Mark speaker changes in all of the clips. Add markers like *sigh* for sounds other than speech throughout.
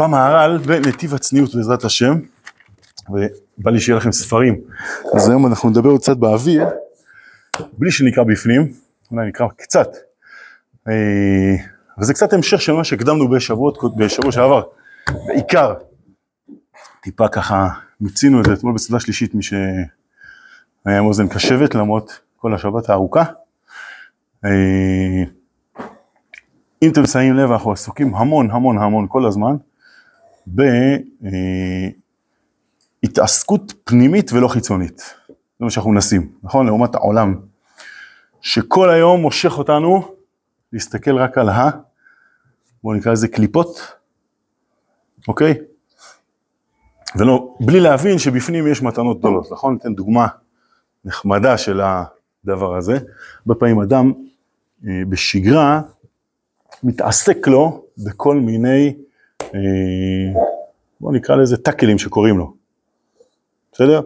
Speaker 1: במהר"ל בנתיב הצניעות בעזרת השם, ובא לי שיהיה לכם ספרים. אז היום אנחנו נדבר קצת באוויר, בלי שנקרא בפנים, אולי נקרא קצת. אה, וזה קצת המשך של מה שהקדמנו בשבועות, בשבוע שעבר, בעיקר. טיפה ככה מיצינו את זה אתמול בסעודה שלישית, מי שהיה עם אוזן קשבת למרות כל השבת הארוכה. אה, אם אתם שמים לב, אנחנו עסוקים המון המון המון כל הזמן בהתעסקות פנימית ולא חיצונית. זה מה שאנחנו מנסים, נכון? לעומת העולם, שכל היום מושך אותנו להסתכל רק על ה... בואו נקרא לזה קליפות, אוקיי? ולא, בלי להבין שבפנים יש מתנות גדולות, נכון? ניתן דוגמה נחמדה של הדבר הזה. הרבה פעמים אדם אה, בשגרה מתעסק לו בכל מיני, בואו נקרא לזה טאקלים שקוראים לו, בסדר?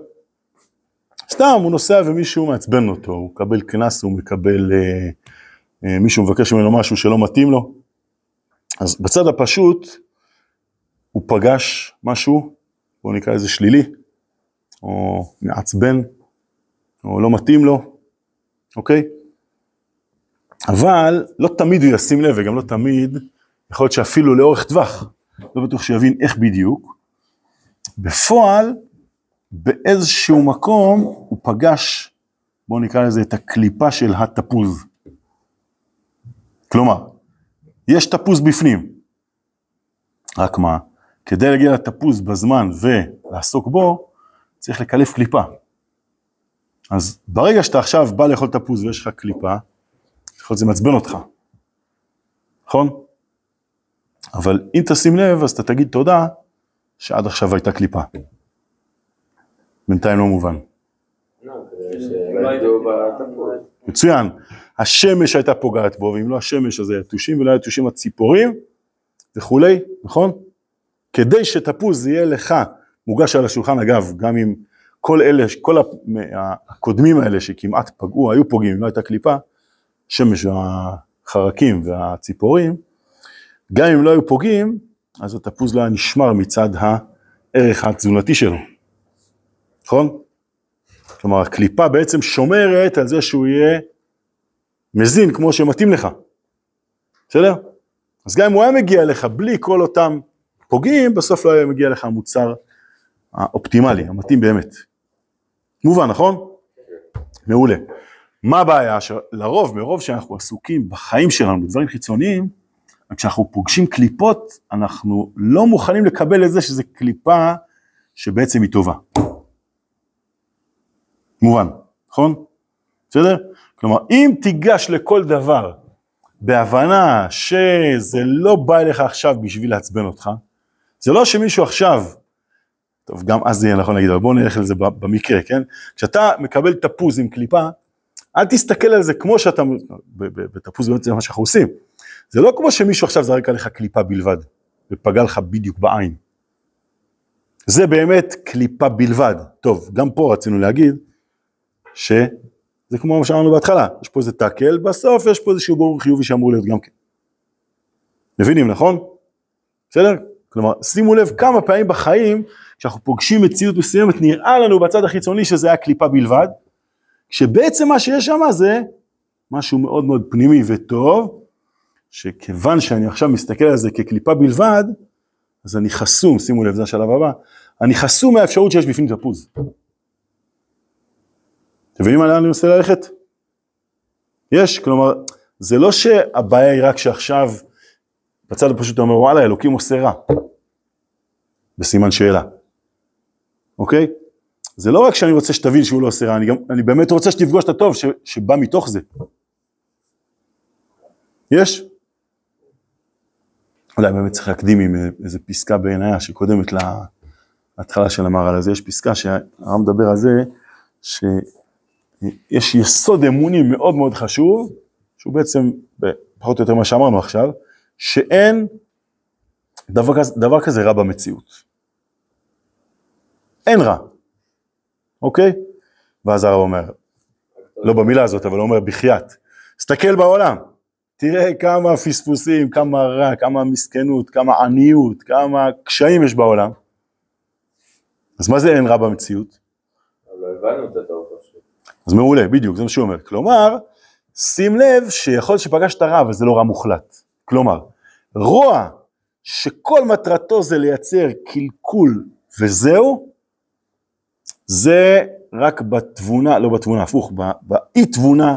Speaker 1: סתם, הוא נוסע ומישהו מעצבן אותו, הוא מקבל קנס, הוא מקבל, אה, אה, מישהו מבקש ממנו משהו שלא מתאים לו. אז בצד הפשוט, הוא פגש משהו, בואו נקרא לזה שלילי, או מעצבן, או לא מתאים לו, אוקיי? אבל לא תמיד הוא ישים לב, וגם לא תמיד, יכול להיות שאפילו לאורך טווח, לא בטוח שיבין איך בדיוק. בפועל, באיזשהו מקום, הוא פגש, בואו נקרא לזה, את הקליפה של התפוז. כלומר, יש תפוז בפנים, רק מה, כדי להגיע לתפוז בזמן ולעסוק בו, צריך לקלף קליפה. אז ברגע שאתה עכשיו בא לאכול תפוז ויש לך קליפה, יכול להיות שזה מעצבן אותך, נכון? אבל אם תשים לב, אז אתה תגיד תודה שעד עכשיו הייתה קליפה. בינתיים לא מובן. מצוין, השמש הייתה פוגעת בו, ואם לא השמש אז היתושים ולא היתושים הציפורים וכולי, נכון? כדי שתפוז יהיה לך מוגש על השולחן, אגב, גם אם כל אלה, כל הקודמים האלה שכמעט פגעו, היו פוגעים, אם לא הייתה קליפה, השמש והחרקים והציפורים, גם אם לא היו פוגעים, אז התפוז לא היה נשמר מצד הערך התזונתי שלו, נכון? כלומר, הקליפה בעצם שומרת על זה שהוא יהיה מזין כמו שמתאים לך, בסדר? אז גם אם הוא היה מגיע לך בלי כל אותם פוגעים, בסוף לא היה מגיע לך המוצר האופטימלי, המתאים באמת. מובן, נכון? מעולה. מה הבעיה? שלרוב, מרוב שאנחנו עסוקים בחיים שלנו בדברים חיצוניים, כשאנחנו פוגשים קליפות, אנחנו לא מוכנים לקבל את זה שזה קליפה שבעצם היא טובה. מובן, נכון? בסדר? כלומר, אם תיגש לכל דבר בהבנה שזה לא בא אליך עכשיו בשביל לעצבן אותך, זה לא שמישהו עכשיו, טוב, גם אז זה יהיה נכון להגיד, אבל בואו נלך לזה במקרה, כן? כשאתה מקבל תפוז עם קליפה, אל תסתכל על זה כמו שאתה, בתפוז באמת זה מה שאנחנו עושים. זה לא כמו שמישהו עכשיו זרק עליך קליפה בלבד, ופגע לך בדיוק בעין. זה באמת קליפה בלבד. טוב, גם פה רצינו להגיד, שזה כמו מה שאמרנו בהתחלה, יש פה איזה טאקל, בסוף יש פה איזשהו ברור חיובי שאמור להיות גם כן. מבינים, נכון? בסדר? כלומר, שימו לב כמה פעמים בחיים, כשאנחנו פוגשים מציאות מסוימת, נראה לנו בצד החיצוני שזה היה קליפה בלבד, שבעצם מה שיש שם זה משהו מאוד מאוד פנימי וטוב, שכיוון שאני עכשיו מסתכל על זה כקליפה בלבד, אז אני חסום, שימו לב, זה השלב הבא, אני חסום מהאפשרות שיש בפנים תפוז. אתם מבינים מה אני מנסה ללכת? יש, כלומר, זה לא שהבעיה היא רק שעכשיו, בצד הפשוט אומר, וואלה, אלוקים עושה רע. בסימן שאלה. אוקיי? זה לא רק שאני רוצה שתבין שהוא לא עושה רע, אני, גם, אני באמת רוצה שתפגוש את הטוב ש, שבא מתוך זה. יש? אולי באמת צריך להקדים עם איזה פסקה בעינייה שקודמת להתחלה של המהר"ל הזה, יש פסקה שהרב מדבר על זה, שיש יסוד אמוני מאוד מאוד חשוב, שהוא בעצם, פחות או יותר מה שאמרנו עכשיו, שאין דבר כזה, דבר כזה רע במציאות. אין רע. אוקיי? ואז הרב אומר, לא במילה הזאת, אבל הוא אומר בחייאת, תסתכל בעולם, תראה כמה פספוסים, כמה רע, כמה מסכנות, כמה עניות, כמה קשיים יש בעולם. אז מה זה אין רע במציאות?
Speaker 2: לא הבנו את התור פשוט.
Speaker 1: אז מעולה, בדיוק, זה מה שהוא אומר. כלומר, שים לב שיכול להיות שפגשת רע, אבל זה לא רע מוחלט. כלומר, רוע שכל מטרתו זה לייצר קלקול וזהו, זה רק בתבונה, לא בתבונה, הפוך, באי תבונה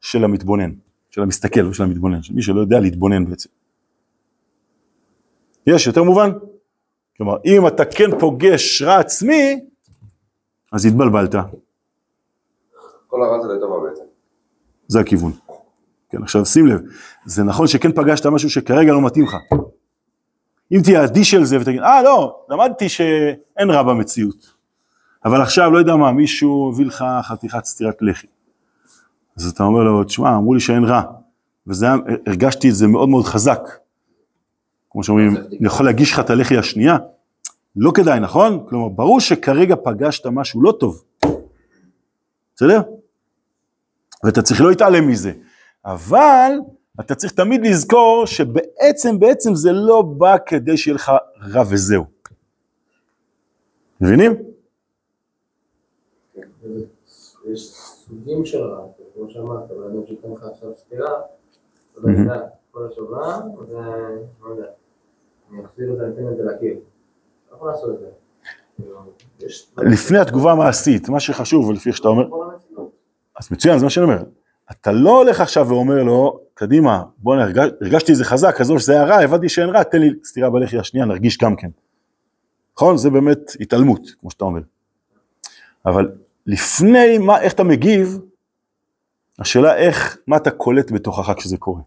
Speaker 1: של המתבונן, של המסתכל, לא של המתבונן, של מי שלא יודע להתבונן בעצם. יש, יותר מובן? כלומר, אם אתה כן פוגש רע עצמי, אז התבלבלת.
Speaker 2: כל הרע זה לטובה בעצם.
Speaker 1: זה הכיוון. כן, עכשיו שים לב, זה נכון שכן פגשת משהו שכרגע לא מתאים לך. אם תהיה אדיש על זה ותגיד, אה לא, למדתי שאין רע במציאות. אבל עכשיו, לא יודע מה, מישהו הביא לך חתיכת סטירת לחי. אז אתה אומר לו, תשמע, אמרו לי שאין רע. וזה, הרגשתי את זה מאוד מאוד חזק. כמו שאומרים, אני יכול להגיש לך את הלחי השנייה? לא כדאי, נכון? כלומר, ברור שכרגע פגשת משהו לא טוב. בסדר? ואתה צריך לא להתעלם מזה. אבל אתה צריך תמיד לזכור שבעצם, בעצם זה לא בא כדי שיהיה לך רע וזהו. מבינים?
Speaker 3: יש סוגים של רע, כמו שאמרת, בן אדם שייתן לך עכשיו סטירה, אתה לא יודע, כל השבוע, זה, לא יודע, אני אחזיר את זה, אני אתן את זה לקיר. לא יכול לעשות את זה.
Speaker 1: לפני התגובה המעשית, מה שחשוב, ולפי איך שאתה אומר. אז מצוין, זה מה שאני אומר. אתה לא הולך עכשיו ואומר לו, קדימה, בוא נרגש, הרגשתי את זה חזק, עזוב שזה היה רע, הבנתי שאין רע, תן לי סטירה בלחי השנייה, נרגיש גם כן. נכון? זה באמת התעלמות, כמו שאתה אומר. אבל לפני מה, איך אתה מגיב, השאלה איך, מה אתה קולט בתוכך כשזה קורה.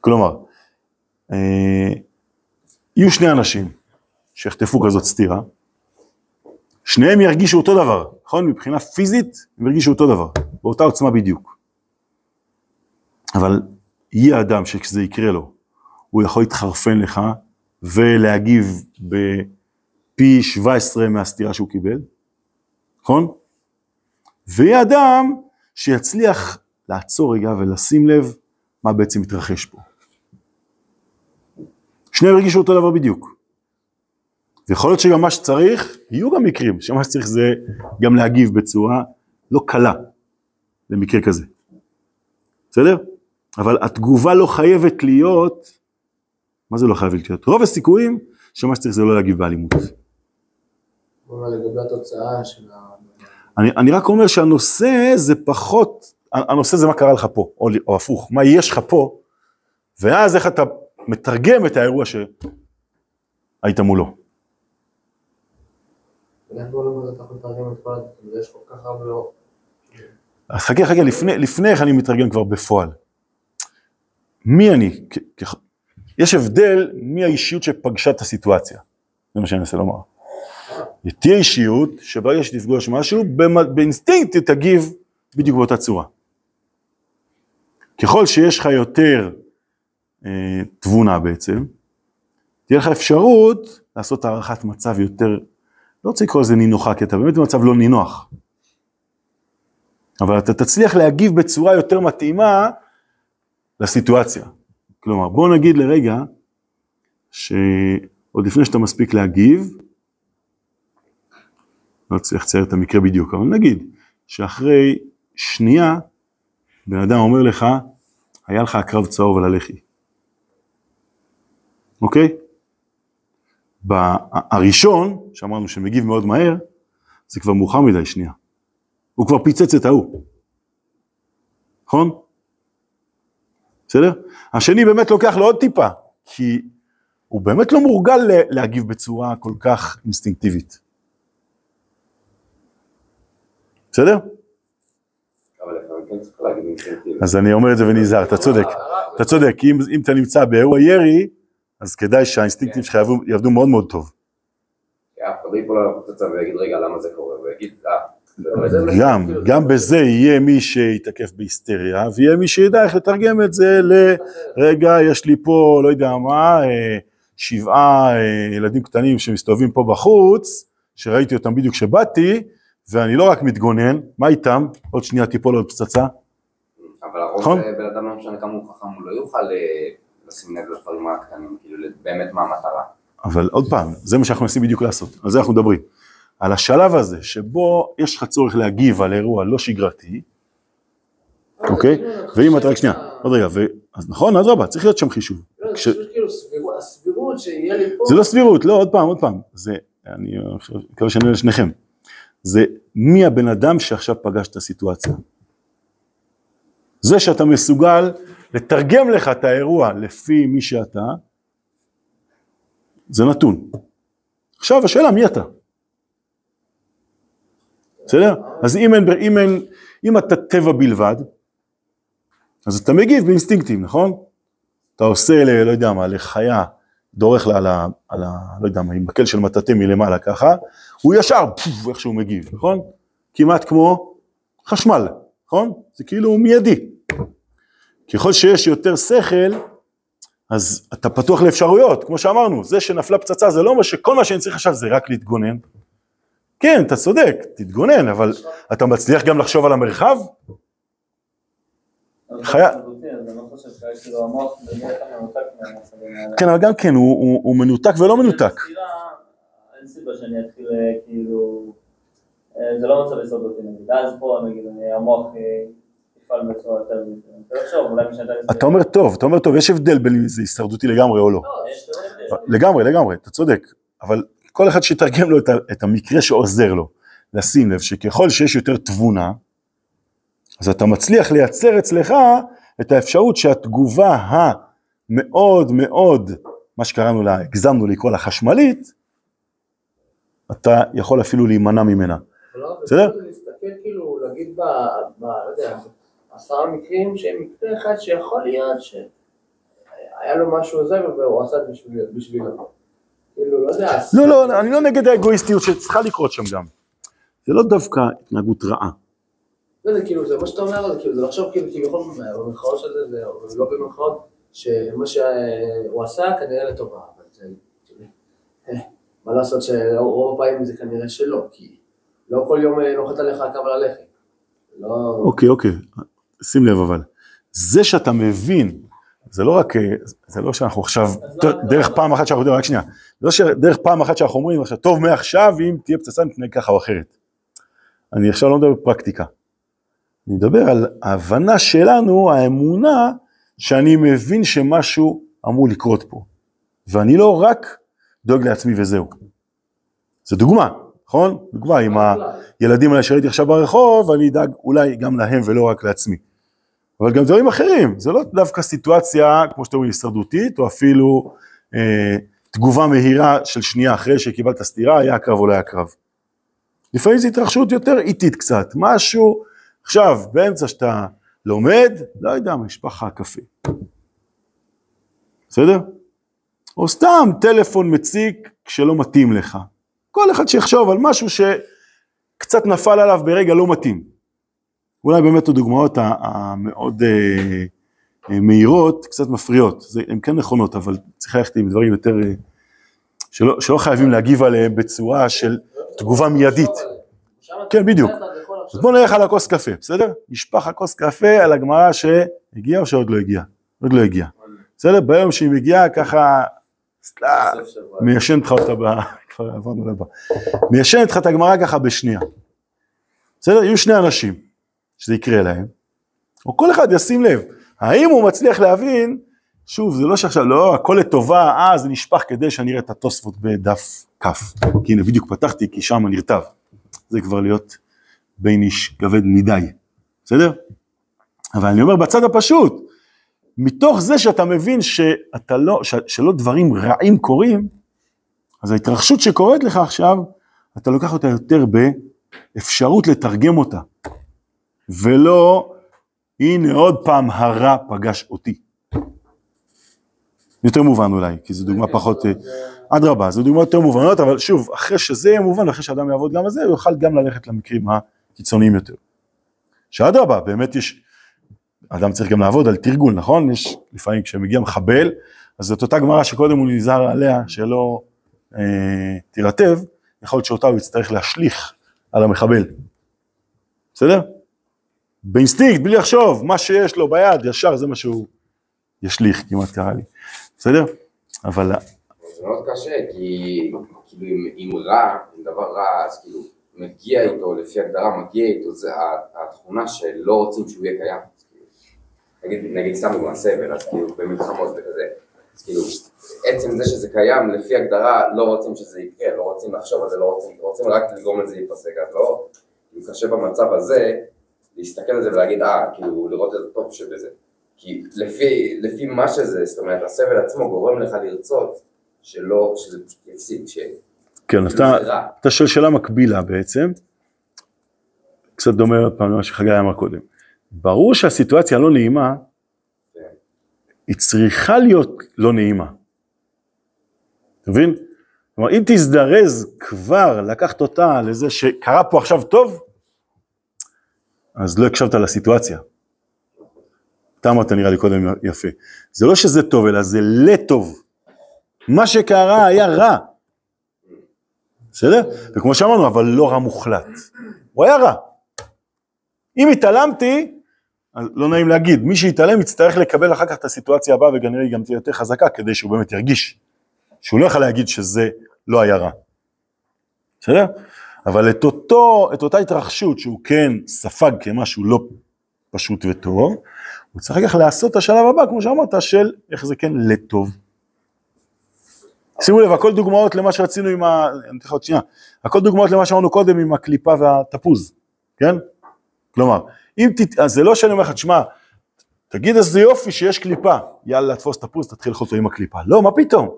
Speaker 1: כלומר, אה, יהיו שני אנשים שיחטפו כזאת סטירה, שניהם ירגישו אותו דבר, נכון? מבחינה פיזית הם ירגישו אותו דבר, באותה עוצמה בדיוק. אבל יהיה אדם שכשזה יקרה לו, הוא יכול להתחרפן לך ולהגיב בפי 17 מהסטירה שהוא קיבל, נכון? ויהיה אדם שיצליח לעצור רגע ולשים לב מה בעצם מתרחש פה. שניהם הרגישו אותו דבר בדיוק. ויכול להיות שגם מה שצריך, יהיו גם מקרים שמה שצריך זה גם להגיב בצורה לא קלה למקרה כזה. בסדר? אבל התגובה לא חייבת להיות, מה זה לא חייבת להיות? רוב הסיכויים שמה שצריך זה לא להגיב באלימות.
Speaker 3: לגבי התוצאה של ה...
Speaker 1: אני, אני רק אומר שהנושא זה פחות, הנושא זה מה קרה לך פה, או, או הפוך, מה יש לך פה, ואז איך אתה מתרגם את האירוע שהיית מולו. אז חכה, חכה, לפני, לפני איך אני מתרגם כבר בפועל. מי אני? יש הבדל מי האישיות שפגשה את הסיטואציה. זה מה שאני מנסה לומר. תהיה אישיות שברגע שתפגוש משהו, באינסטינקט תגיב בדיוק באותה צורה. ככל שיש לך יותר אה, תבונה בעצם, תהיה לך אפשרות לעשות הערכת מצב יותר, לא רוצה לקרוא לזה נינוחה, כי אתה באמת במצב לא נינוח. אבל אתה תצליח להגיב בצורה יותר מתאימה לסיטואציה. כלומר, בוא נגיד לרגע שעוד לפני שאתה מספיק להגיב, לא צריך לצייר את המקרה בדיוק, אבל נגיד שאחרי שנייה בן אדם אומר לך, היה לך עקרב צהוב על הלחי. אוקיי? הראשון, שאמרנו שמגיב מאוד מהר, זה כבר מאוחר מדי שנייה. הוא כבר פיצץ את ההוא. נכון? בסדר? השני באמת לוקח לו עוד טיפה, כי הוא באמת לא מורגל להגיב בצורה כל כך אינסטינקטיבית. בסדר?
Speaker 2: כן.
Speaker 1: אז אני אומר את זה ונזהר, אתה צודק. אתה צודק, אם, אתה נמצא באירוע ירי, אז כדאי שהאינסטינקטים שלך יעבדו, מאוד מאוד טוב.
Speaker 2: אחד לא ייפול על הפצצה ויגיד רגע למה זה קורה, ויגיד אה. זה לא
Speaker 3: אבל זה
Speaker 2: זה."
Speaker 3: לא-
Speaker 1: גם, גם בזה יהיה מי שיתקף בהיסטריה, ויהיה מי שידע איך לתרגם את זה ל... רגע, יש לי פה, לא יודע מה, אה, שבעה אה, ילדים קטנים שמסתובבים פה בחוץ, שראיתי אותם בדיוק כשבאתי, ואני לא רק מתגונן, מה איתם? עוד שנייה תיפול עוד פצצה.
Speaker 2: אבל הרוב
Speaker 1: נכון.
Speaker 2: שבן אדם לא משנה כמה הוא חכם, הוא לא יוכל אה, לשים לב לדברים הקטנים, כאילו באמת מה המטרה.
Speaker 1: אבל עוד פעם, זה מה שאנחנו מנסים בדיוק לעשות, על זה אנחנו מדברים. על השלב הזה, שבו יש לך צורך להגיב על אירוע לא שגרתי, אוקיי?
Speaker 3: כאילו, אני
Speaker 1: ואם
Speaker 3: חושב
Speaker 1: אתה, רק שנייה, עוד רגע. אז נכון, אדרבה, צריך להיות שם חישוב.
Speaker 3: לא, חושב שכאילו סבירות- הסבירות שיהיה לי פה,
Speaker 1: זה לא סבירות, לא, עוד פעם, עוד פעם, זה, אני מקווה שאני אומר לשניכם, זה מי הבן אדם שעכשיו פגש את הסיטואציה. זה שאתה מסוגל לתרגם לך את האירוע לפי מי שאתה, זה נתון. עכשיו השאלה מי אתה. בסדר? אז אם אין, אם אין, אם אתה טבע בלבד, אז אתה מגיב באינסטינקטים, נכון? אתה עושה, ל, לא יודע מה, לחיה, דורך לה על ה... על ה לא יודע מה, עם מקל של מטאטא מלמעלה ככה, הוא ישר, פוף, איך שהוא מגיב, נכון? כמעט כמו חשמל, נכון? זה כאילו מיידי. ככל שיש יותר שכל, אז אתה פתוח לאפשרויות, כמו שאמרנו, זה שנפלה פצצה זה לא אומר שכל מה שאני צריך עכשיו זה רק להתגונן. כן, אתה צודק, תתגונן, אבל אתה מצליח גם לחשוב על המרחב? חיה-
Speaker 4: אז אני לא חושב שכאילו המוח באמת מנותק מהמצבים האלה.
Speaker 1: כן, אבל גם כן, הוא, מנותק ולא מנותק.
Speaker 4: בסתירה, אין סיבה שאני אתחיל כאילו, זה לא מצב הישרדותי נגיד, אז פה נגיד אני- המוח יפעל בצורה יותר ויותר. אני רוצה לחשוב, אולי משנה
Speaker 1: אתה אומר טוב, אתה אומר טוב, יש הבדל בין אם זה הישרדותי לגמרי או לא.
Speaker 4: הבדל.
Speaker 1: לגמרי, לגמרי, אתה צודק, אבל כל אחד שיתרגם לו את המקרה שעוזר לו, לשים לב שככל שיש יותר תבונה, אז אתה מצליח לייצר אצלך את האפשרות שהתגובה המאוד מאוד, מה שקראנו לה, הגזמנו לקרוא לה חשמלית, אתה יכול אפילו להימנע ממנה.
Speaker 3: לא,
Speaker 1: בסדר?
Speaker 3: להסתכל כאילו, להגיד ב... לא יודע, עשרה מקרים שהם מקרה אחד שיכול להיות שהיה לו משהו עוזר והוא עשה בשבילו. כאילו, לא.
Speaker 1: לא, לא, אני לא נגד האגואיסטיות שצריכה לקרות שם גם. זה לא דווקא התנהגות רעה.
Speaker 3: לא, זה כאילו, זה מה שאתה אומר, זה כאילו, זה לחשוב כאילו, כביכול במרכאות של זה, זה או לא במרכאות, שמה שהוא עשה כנראה לטובה, אבל זה, אה, מה לעשות שרוב הפעמים זה כנראה שלא, כי לא כל יום אה, נוחת עליך הקו על הלחם. לא...
Speaker 1: אוקיי, אוקיי, שים לב אבל, זה שאתה מבין, זה לא רק, אה, זה לא שאנחנו עכשיו, דרך פעם אחת שאנחנו, רק שנייה, זה לא שדרך פעם אחת שאנחנו אומרים עכשיו, טוב מעכשיו אם תהיה פצצה נתנהג ככה או אחרת. אני עכשיו לא מדבר בפרקטיקה. אני מדבר על ההבנה שלנו, האמונה, שאני מבין שמשהו אמור לקרות פה. ואני לא רק דואג לעצמי וזהו. זה דוגמה, נכון? דוגמה עם ה... ילדים האלה שראיתי עכשיו ברחוב, אני אדאג אולי גם להם ולא רק לעצמי. אבל גם דברים אחרים, זה לא דווקא סיטואציה, כמו שאתם אומרים, הישרדותית, או אפילו אה, תגובה מהירה של שנייה אחרי שקיבלת סטירה, היה קרב או לא היה קרב. לפעמים זו התרחשות יותר איטית קצת, משהו, עכשיו, באמצע שאתה לומד, לא יודע מה, נשפך לך הקפה. בסדר? או סתם טלפון מציק כשלא מתאים לך. כל אחד שיחשוב על משהו ש... קצת נפל עליו ברגע לא מתאים. אולי באמת הדוגמאות המאוד אה, אה, מהירות קצת מפריעות, זה- הן כן נכונות, אבל צריך ללכת עם דברים יותר, אה, שלא, שלא חייבים להגיב עליהם בצורה של תגובה מיידית. כן, בדיוק. אז בוא נלך על הכוס קפה, בסדר? נשפך הכוס קפה על הגמרא שהגיעה או שעוד לא הגיעה? עוד לא הגיעה. בסדר? ביום שהיא מגיעה ככה, מיישנת לך אותה. *laughs* כבר עברנו לבא. מיישנת לך את הגמרא ככה בשנייה. בסדר? יהיו שני אנשים שזה יקרה להם, או כל אחד ישים לב, האם הוא מצליח להבין, שוב, זה לא שעכשיו, לא, הכל לטובה, אה, זה נשפך כדי שאני אראה את התוספות בדף כ', כי הנה בדיוק פתחתי, כי שם נרטב. זה כבר להיות בין איש כבד מדי, בסדר? אבל אני אומר בצד הפשוט, מתוך זה שאתה מבין שאתה לא, שלא דברים רעים קורים, אז ההתרחשות שקורית לך עכשיו, אתה לוקח אותה יותר באפשרות לתרגם אותה, ולא, הנה עוד פעם הרע פגש אותי. יותר מובן אולי, כי זו דוגמה פחות, אה, אדרבה, זו דוגמה יותר מובנות, אבל שוב, אחרי שזה יהיה מובן, אחרי שאדם יעבוד גם על זה, הוא יוכל גם ללכת למקרים הקיצוניים יותר. שאדרבה, באמת יש, אדם צריך גם לעבוד על תרגול, נכון? יש לפעמים כשמגיע מחבל, אז זאת אותה גמרא שקודם הוא נזהר עליה, שלא אה, תירטב, יכול להיות שאותה הוא יצטרך להשליך על המחבל. בסדר? באינסטינקט, בלי לחשוב, מה שיש לו ביד, ישר זה מה שהוא ישליך, כמעט קרה לי, בסדר? אבל
Speaker 2: זה מאוד קשה, כי כאילו אם רע, אם דבר רע, אז כאילו מגיע איתו, לפי הגדרה מגיע איתו, זה התכונה שלא רוצים שהוא יהיה קיים. כאילו, נגיד, נגיד סתם דוגמא סבל, אז כאילו במלחמות וכזה, אז כאילו עצם זה שזה קיים, לפי הגדרה לא רוצים שזה יקרה, לא רוצים לחשוב על זה, לא רוצים, רוצים רק לגרום לזה להיפסק, אז לא, כאילו קשה במצב הזה להסתכל על זה ולהגיד, אה, כאילו לראות את הטוב שבזה. כי לפי, לפי מה שזה, זאת אומרת, הסבל עצמו גורם לך לרצות שלא, שזה פשוט יפסיק.
Speaker 1: כן, אז. אתה שואל שאלה מקבילה בעצם, קצת דומה עוד פעם למה שחגי אמר קודם. ברור שהסיטואציה הלא נעימה,
Speaker 2: כן.
Speaker 1: היא צריכה להיות לא נעימה. אתה מבין? כלומר, אם תזדרז כבר לקחת אותה לזה שקרה פה עכשיו טוב, אז לא הקשבת לסיטואציה. אתה אמרת נראה לי קודם יפה. זה לא שזה טוב, אלא זה לטוב. מה שקרה היה רע. בסדר? וכמו שאמרנו, אבל לא רע מוחלט. הוא היה רע. אם התעלמתי, לא נעים להגיד, מי שיתעלם יצטרך לקבל אחר כך את הסיטואציה הבאה וכנראה היא גם תהיה יותר חזקה כדי שהוא באמת ירגיש. שהוא לא יכול להגיד שזה לא היה רע. בסדר? אבל את, אותו, את אותה התרחשות שהוא כן ספג כמשהו לא פשוט וטוב, הוא צריך אחר כך לעשות את השלב הבא, כמו שאמרת, של איך זה כן לטוב. שימו לב, הכל דוגמאות למה שרצינו עם ה... אני אתן לך עוד שנייה. הכל דוגמאות למה שאמרנו קודם עם הקליפה והתפוז, כן? כלומר, אם ת... אז זה לא שאני אומר לך, תשמע, תגיד איזה יופי שיש קליפה, יאללה, תפוס תפוז, תתחיל אותו עם הקליפה. לא, מה פתאום?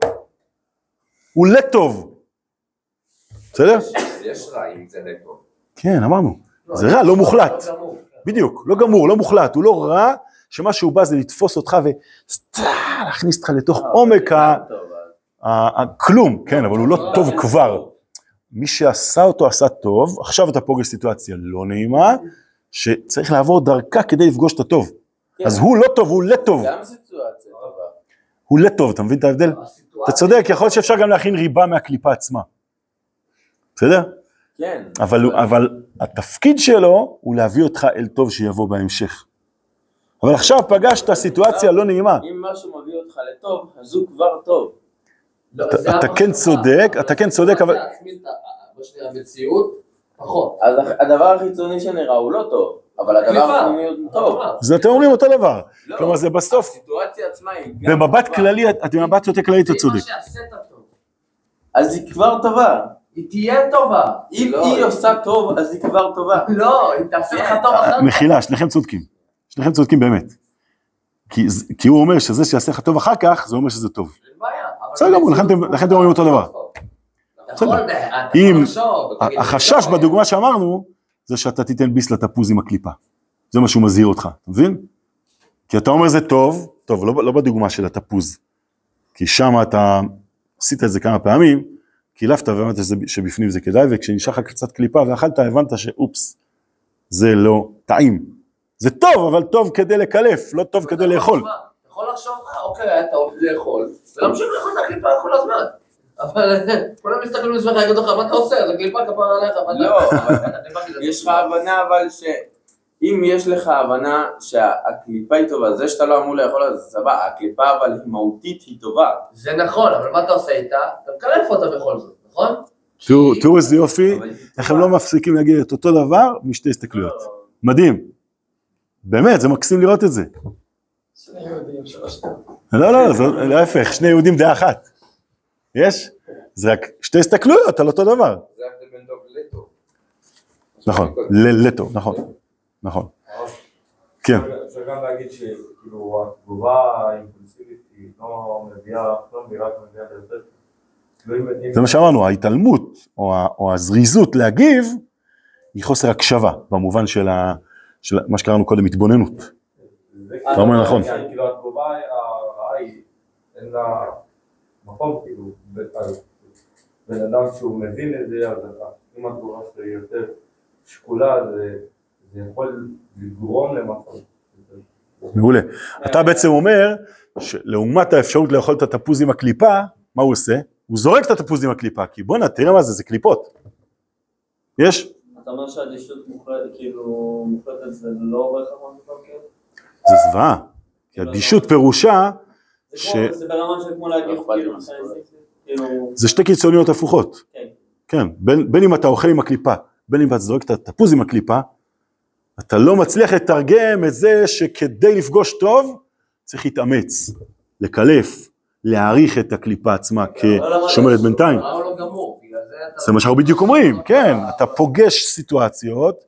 Speaker 1: הוא לטוב. בסדר?
Speaker 2: יש רע אם זה לטוב.
Speaker 1: כן, אמרנו. זה רע, לא מוחלט.
Speaker 3: לא.
Speaker 1: בדיוק, לא גמור, לא מוחלט, הוא לא רע, שמה שהוא בא זה לתפוס אותך וסתם להכניס אותך לתוך עומק ה... הכלום, כן, אבל הוא לא טוב כבר. מי שעשה אותו עשה טוב, עכשיו אתה פוגש סיטואציה לא נעימה, שצריך לעבור דרכה כדי לפגוש את הטוב.
Speaker 4: כן.
Speaker 1: אז הוא לא טוב, הוא לטוב,
Speaker 4: גם סיטואציה טובה.
Speaker 1: הוא לטוב, אתה מבין את ההבדל? אתה צודק, יכול להיות שאפשר גם להכין ריבה מהקליפה עצמה. בסדר?
Speaker 4: כן.
Speaker 1: אבל, אבל התפקיד שלו הוא להביא אותך אל טוב שיבוא בהמשך. אבל עכשיו פגשת סיטואציה לא נעימה.
Speaker 4: אם משהו מביא אותך לטוב, אז הוא כבר טוב.
Speaker 3: לא,
Speaker 1: אתה-
Speaker 3: זה
Speaker 1: אתה כן צודק, אתה כן צודק, אבל-
Speaker 3: המציאות, פחות.
Speaker 4: אז הדבר החיצוני שנראה הוא לא טוב, אבל הדבר. הפנימי הוא טוב.
Speaker 1: אז אתם אומרים אותו דבר.
Speaker 4: לא,
Speaker 1: כלומר זה בסוף,
Speaker 4: הסיטואציה עצמה היא גם
Speaker 1: במבט. כללי, את- במבט יותר כללי אתה צודק.
Speaker 4: אז היא כבר טובה.
Speaker 3: היא תהיה טובה.
Speaker 4: אם
Speaker 2: לא,
Speaker 4: היא עושה טוב, אז היא כבר טובה.
Speaker 3: לא, היא תעשה לך טוב אחר כך.
Speaker 1: מחילה, שניכם צודקים. שניכם צודקים באמת. כי הוא אומר שזה שיעשה לך טוב אחר כך, זה אומר שזה טוב. בסדר גמור, לכן אתם- אומרים אותו דבר.
Speaker 3: אתה
Speaker 1: אם- החשש בדוגמה שאמרנו, זה שאתה תיתן ביס לתפוז עם הקליפה. זה מה שהוא מזהיר אותך, אתה מבין? כי אתה אומר זה טוב, טוב, לא, לא בדוגמה של התפוז. כי שם אתה עשית את זה כמה פעמים, קילפת והבנת שזה- שבפנים זה כדאי, וכשנשאר לך קצת קליפה ואכלת, הבנת שאופס, זה לא טעים. זה טוב, אבל טוב כדי לקלף, לא טוב כדי לאכול.
Speaker 3: יכול לחשוב, אוקיי, היה טעות לאכול, ולהמשיך לאכול את הקליפה כל הזמן. אבל כולם מסתכלים מסביבך, יגידו לך, מה אתה עושה? זה קליפה כפרה עליך, מה אתה...
Speaker 4: לא, *laughs*
Speaker 3: הקליפה כי זה
Speaker 4: יש לך. הבנה אבל שאם יש לך הבנה שהקליפה היא טובה, זה שאתה לא אמור לאכול אז סבבה, הקליפה אבל מהותית היא טובה.
Speaker 3: זה נכון, אבל מה אתה עושה איתה? אתה מקלף אותה בכל זאת, נכון?
Speaker 1: תראו, איזה יופי, איך הם. לא מפסיקים להגיד את אותו דבר משתי הסתכלויות. מדהים. באמת, זה מקסים לראות את זה. לא, לא, זה להפך, שני יהודים דעה אחת. יש? זה רק שתי הסתכלויות על אותו דבר.
Speaker 2: זה ההבדל בין טוב לטוב.
Speaker 1: נכון, ל- לטוב, נכון, נכון. כן,
Speaker 5: אפשר גם להגיד שכאילו התגובה האימפולסיבית היא לא מביאה, לא מביאה רק מביאה ליותר. לא
Speaker 1: זה מה שאמרנו, ההתעלמות או הזריזות להגיב היא חוסר הקשבה, במובן של מה שקראנו קודם התבוננות. אתה אומר נכון.
Speaker 5: העניין, כאילו התגובה הרעה היא, אין לה מקום, כאילו, בן אדם שהוא מבין את זה, אז אם התגובה שלו היא יותר שקולה, זה זה יכול לגרום למשהו.
Speaker 1: מעולה. אתה בעצם אומר שלעומת האפשרות לאכול את התפוז עם הקליפה, מה הוא עושה? הוא זורק את התפוז עם הקליפה, כי בואנה, תראה מה זה, זה קליפות. יש?
Speaker 4: אתה אומר שאדישות מוחלטת, כאילו, מוחלטת זה לא בהכרח כן?
Speaker 1: זה זוועה. כי אדישות פירושה,
Speaker 4: זה
Speaker 1: ש-
Speaker 4: זה ברמה של כמו להגיד,
Speaker 2: לא
Speaker 4: כאילו,
Speaker 2: זה.
Speaker 4: כאילו,
Speaker 1: זה שתי קיצוניות הפוכות.
Speaker 4: כן.
Speaker 1: כן, בין, בין אם אתה אוכל עם הקליפה, בין אם אתה זורק את התפוז עם הקליפה, אתה לא מצליח לתרגם את זה שכדי לפגוש טוב, צריך להתאמץ, לקלף, להעריך את הקליפה עצמה כשומרת בינתיים.
Speaker 3: לא. זה
Speaker 1: מה שאנחנו בדיוק אומרים, כן, אתה פוגש סיטואציות,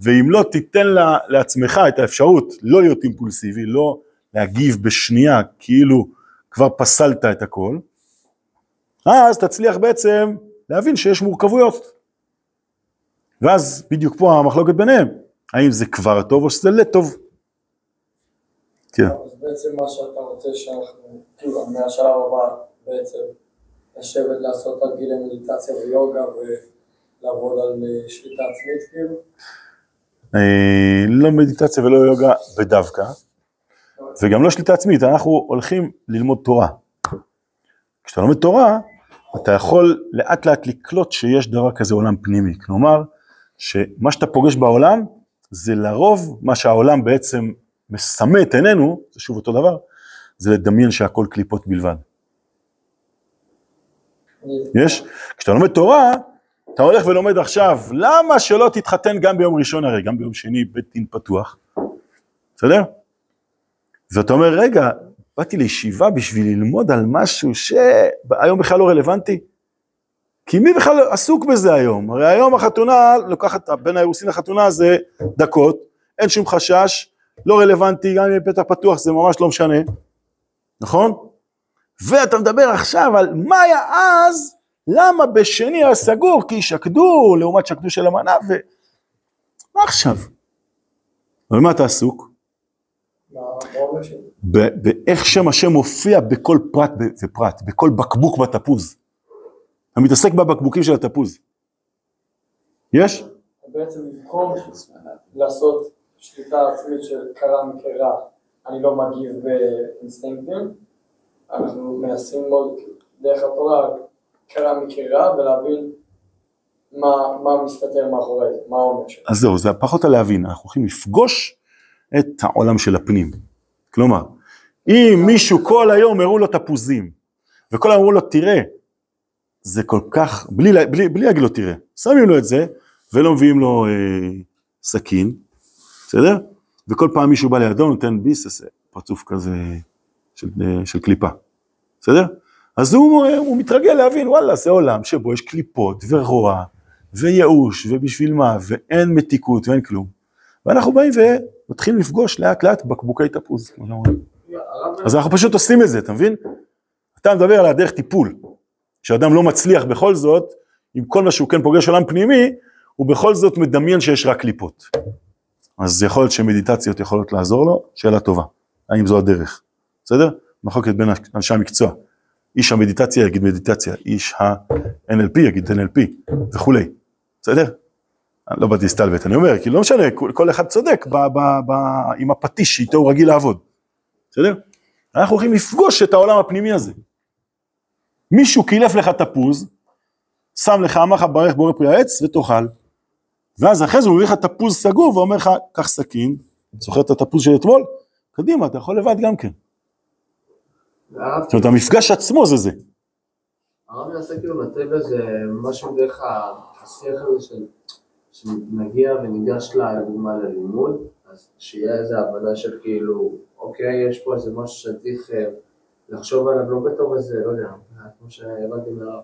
Speaker 1: ואם לא תיתן לה, לעצמך את האפשרות לא להיות אימפולסיבי, לא להגיב בשנייה כאילו כבר פסלת את הכל, אז תצליח בעצם להבין שיש מורכבויות. ואז בדיוק פה המחלוקת ביניהם, האם זה כבר טוב או שזה לטוב. כן,
Speaker 6: אז בעצם מה שאתה רוצה שאנחנו, כאילו מהשלב הבא בעצם לשבת לעשות תרגילי מדיטציה ויוגה ולעבוד על אה, שליטה עצמית כאילו.
Speaker 1: אה, לא מדיטציה ולא יוגה בדווקא, וגם לא שליטה עצמית, אנחנו הולכים ללמוד תורה. כשאתה לומד תורה, אתה יכול לאט לאט לקלוט שיש דבר כזה עולם פנימי, כלומר, שמה שאתה פוגש בעולם, זה לרוב מה שהעולם בעצם מסמא את עינינו, זה שוב אותו דבר, זה לדמיין שהכל קליפות בלבד. יש? כשאתה לומד תורה, אתה הולך ולומד עכשיו, למה שלא תתחתן גם ביום ראשון הרי, גם ביום שני בית דין פתוח, בסדר? ואתה אומר, רגע, באתי לישיבה בשביל ללמוד על משהו שהיום בכלל לא רלוונטי? כי מי בכלל עסוק בזה היום? הרי היום החתונה, לוקחת בין האירוסין לחתונה זה דקות, אין שום חשש, לא רלוונטי, גם אם פתח פתוח זה ממש לא משנה, נכון? ואתה מדבר עכשיו על מה היה אז, למה בשני היה סגור, כי שקדו לעומת שקדו של המנה, ו... מה עכשיו? אבל מה אתה עסוק? באיך שם השם מופיע בכל פרט ופרט, בכל בקבוק בתפוז. אתה מתעסק בבקבוקים של התפוז. יש?
Speaker 6: בעצם במקום לעשות שליטה עצמית של קרה מקרה, אני לא מגיב באינסטינקטים, אנחנו מנסים ללמוד דרך התורה קרה מקרה ולהבין מה, מה מסתתר מאחורי זה, מה העומק שלו.
Speaker 1: אז זהו, זה פחות על להבין, אנחנו הולכים לפגוש את העולם של הפנים. כלומר, אם מישהו כל היום הראו לו תפוזים, וכל היום אמרו לו, תראה, זה כל כך, בלי, בלי, בלי להגיד לו תראה, שמים לו את זה, ולא מביאים לו אה, סכין, בסדר? וכל פעם מישהו בא לידו, נותן ביס, איזה פרצוף כזה של, אה, של קליפה, בסדר? אז הוא, הוא מתרגל להבין, וואלה, זה עולם שבו יש קליפות ורוע וייאוש, ובשביל מה, ואין מתיקות ואין כלום. ואנחנו באים ומתחילים לפגוש לאט לאט בקבוקי תפוז, אז אנחנו פשוט עושים את זה, אתה מבין? אתה מדבר על הדרך טיפול, שאדם לא מצליח בכל זאת, עם כל מה שהוא כן פוגש עולם פנימי, הוא בכל זאת מדמיין שיש רק קליפות. אז יכול להיות שמדיטציות יכולות לעזור לו, שאלה טובה, האם זו הדרך, בסדר? מחלוקת בין אנשי המקצוע. איש המדיטציה יגיד מדיטציה, איש ה-NLP יגיד NLP וכולי, בסדר? לא באתי להסתלבט, אני אומר, כי לא משנה, כל אחד צודק ב, ב, ב, עם הפטיש שאיתו הוא רגיל לעבוד, בסדר? אנחנו הולכים לפגוש את העולם הפנימי הזה. מישהו קילף לך תפוז, שם לך, אמר לך ברך בורא פרי העץ ותאכל. ואז אחרי זה הוא מביא לך תפוז סגור ואומר לך, קח סכין, זוכר את התפוז של אתמול? קדימה, אתה יכול לבד גם כן. זאת אומרת, המפגש עצמו זה זה.
Speaker 3: הרב מנסה כאילו לנתב איזה משהו דרך השיח הזה של שנגיע וניגש לדוגמה ללימוד, אז שיהיה איזה הבנה של כאילו, אוקיי, יש פה איזה משהו שצריך אה, לחשוב עליו, לא בתור איזה, לא יודע, כמו שהבנתי מהרב,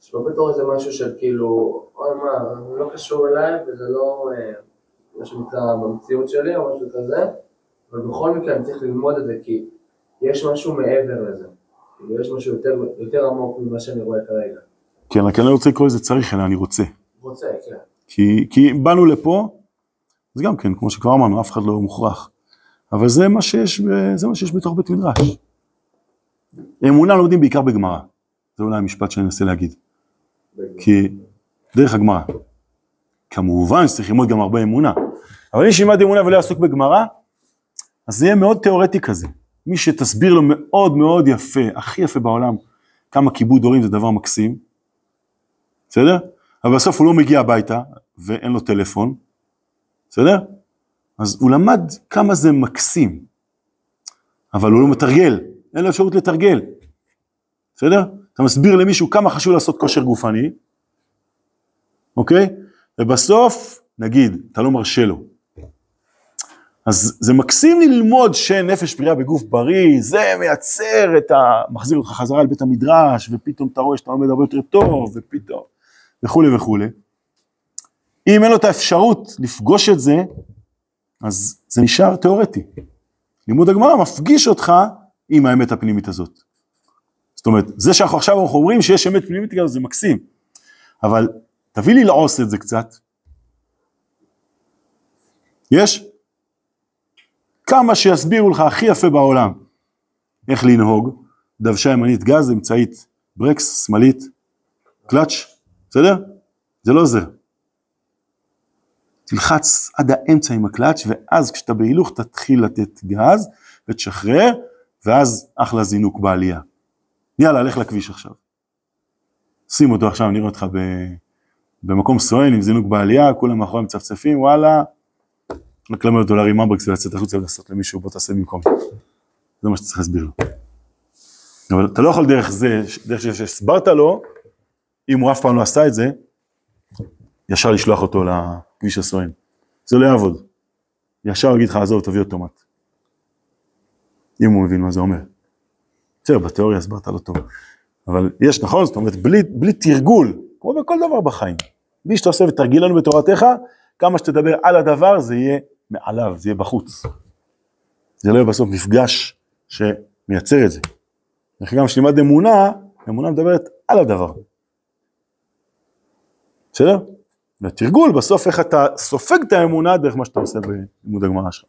Speaker 3: שלא בתור איזה משהו של כאילו, אוי מה, זה לא קשור אליי וזה לא אה, מה שנקרא במציאות שלי או משהו כזה, אבל בכל מקרה אני צריך ללמוד את זה כי יש משהו מעבר לזה. כאילו יש משהו יותר, יותר עמוק ממה שאני רואה כרגע.
Speaker 1: כן, רק אני לא רוצה לקרוא לזה צריך, אלא אני רוצה.
Speaker 3: רוצה, כן.
Speaker 1: כי, כי באנו לפה, אז גם כן, כמו שכבר אמרנו, אף אחד לא מוכרח. אבל זה מה שיש, זה מה שיש בתוך בית מדרש. אמונה לומדים בעיקר בגמרא. זה אולי המשפט שאני אנסה להגיד. כי דרך הגמרא. כמובן שצריך ללמוד גם הרבה אמונה. אבל מי שילמד אמונה ולא יעסוק בגמרא, אז זה יהיה מאוד תיאורטי כזה. מי שתסביר לו מאוד מאוד יפה, הכי יפה בעולם, כמה כיבוד הורים זה דבר מקסים, בסדר? אבל בסוף הוא לא מגיע הביתה, ואין לו טלפון, בסדר? אז הוא למד כמה זה מקסים, אבל הוא לא מתרגל, אין לו אפשרות לתרגל, בסדר? אתה מסביר למישהו כמה חשוב לעשות כושר גופני, אוקיי? ובסוף, נגיד, אתה לא מרשה לו. אז זה מקסים ללמוד שנפש בריאה בגוף בריא, זה מייצר את ה... מחזיר אותך חזרה לבית המדרש, ופתאום אתה רואה שאתה לומד הרבה יותר טוב, ופתאום, וכולי וכולי. אם אין לו את האפשרות לפגוש את זה, אז זה נשאר תיאורטי. לימוד הגמרא מפגיש אותך עם האמת הפנימית הזאת. זאת אומרת, זה שאנחנו עכשיו אנחנו אומרים שיש אמת פנימית כזאת זה מקסים, אבל תביא לי לעוס את זה קצת. יש? כמה שיסבירו לך הכי יפה בעולם איך לנהוג, דוושה ימנית גז, אמצעית ברקס, שמאלית, קלאץ', בסדר? זה לא עוזר. תלחץ עד האמצע עם הקלאץ', ואז כשאתה בהילוך תתחיל לתת גז ותשחרר, ואז אחלה זינוק בעלייה. יאללה, לך לכביש עכשיו. שים אותו עכשיו, נראה אותך ב... במקום סואן עם זינוק בעלייה, כולם מאחורי מצפצפים, וואלה, רק ללמד אותו להרים אמברקס ולצאת החוצה ולעשות למישהו, בוא תעשה במקום. זה מה שצריך להסביר לו. אבל אתה לא יכול דרך זה, דרך שהסברת לו, אם הוא אף פעם לא עשה את זה, ישר לשלוח אותו לכביש הסואן. זה לא יעבוד. ישר יגיד לך, עזוב, תביא אוטומט. אם הוא מבין מה זה אומר. בסדר, בתיאוריה הסברת לא טוב. אבל יש, נכון? זאת אומרת, בלי, בלי תרגול, כמו בכל דבר בחיים. בלי שאתה עושה ותרגיל לנו בתורתך, כמה שתדבר על הדבר, זה יהיה מעליו, זה יהיה בחוץ. זה לא יהיה בסוף מפגש שמייצר את זה. דרך אגב, כשנלמד אמונה, אמונה מדברת על הדבר. בסדר? והתרגול, בסוף איך אתה סופג את האמונה דרך מה שאתה עושה בלימוד הגמרא שלך.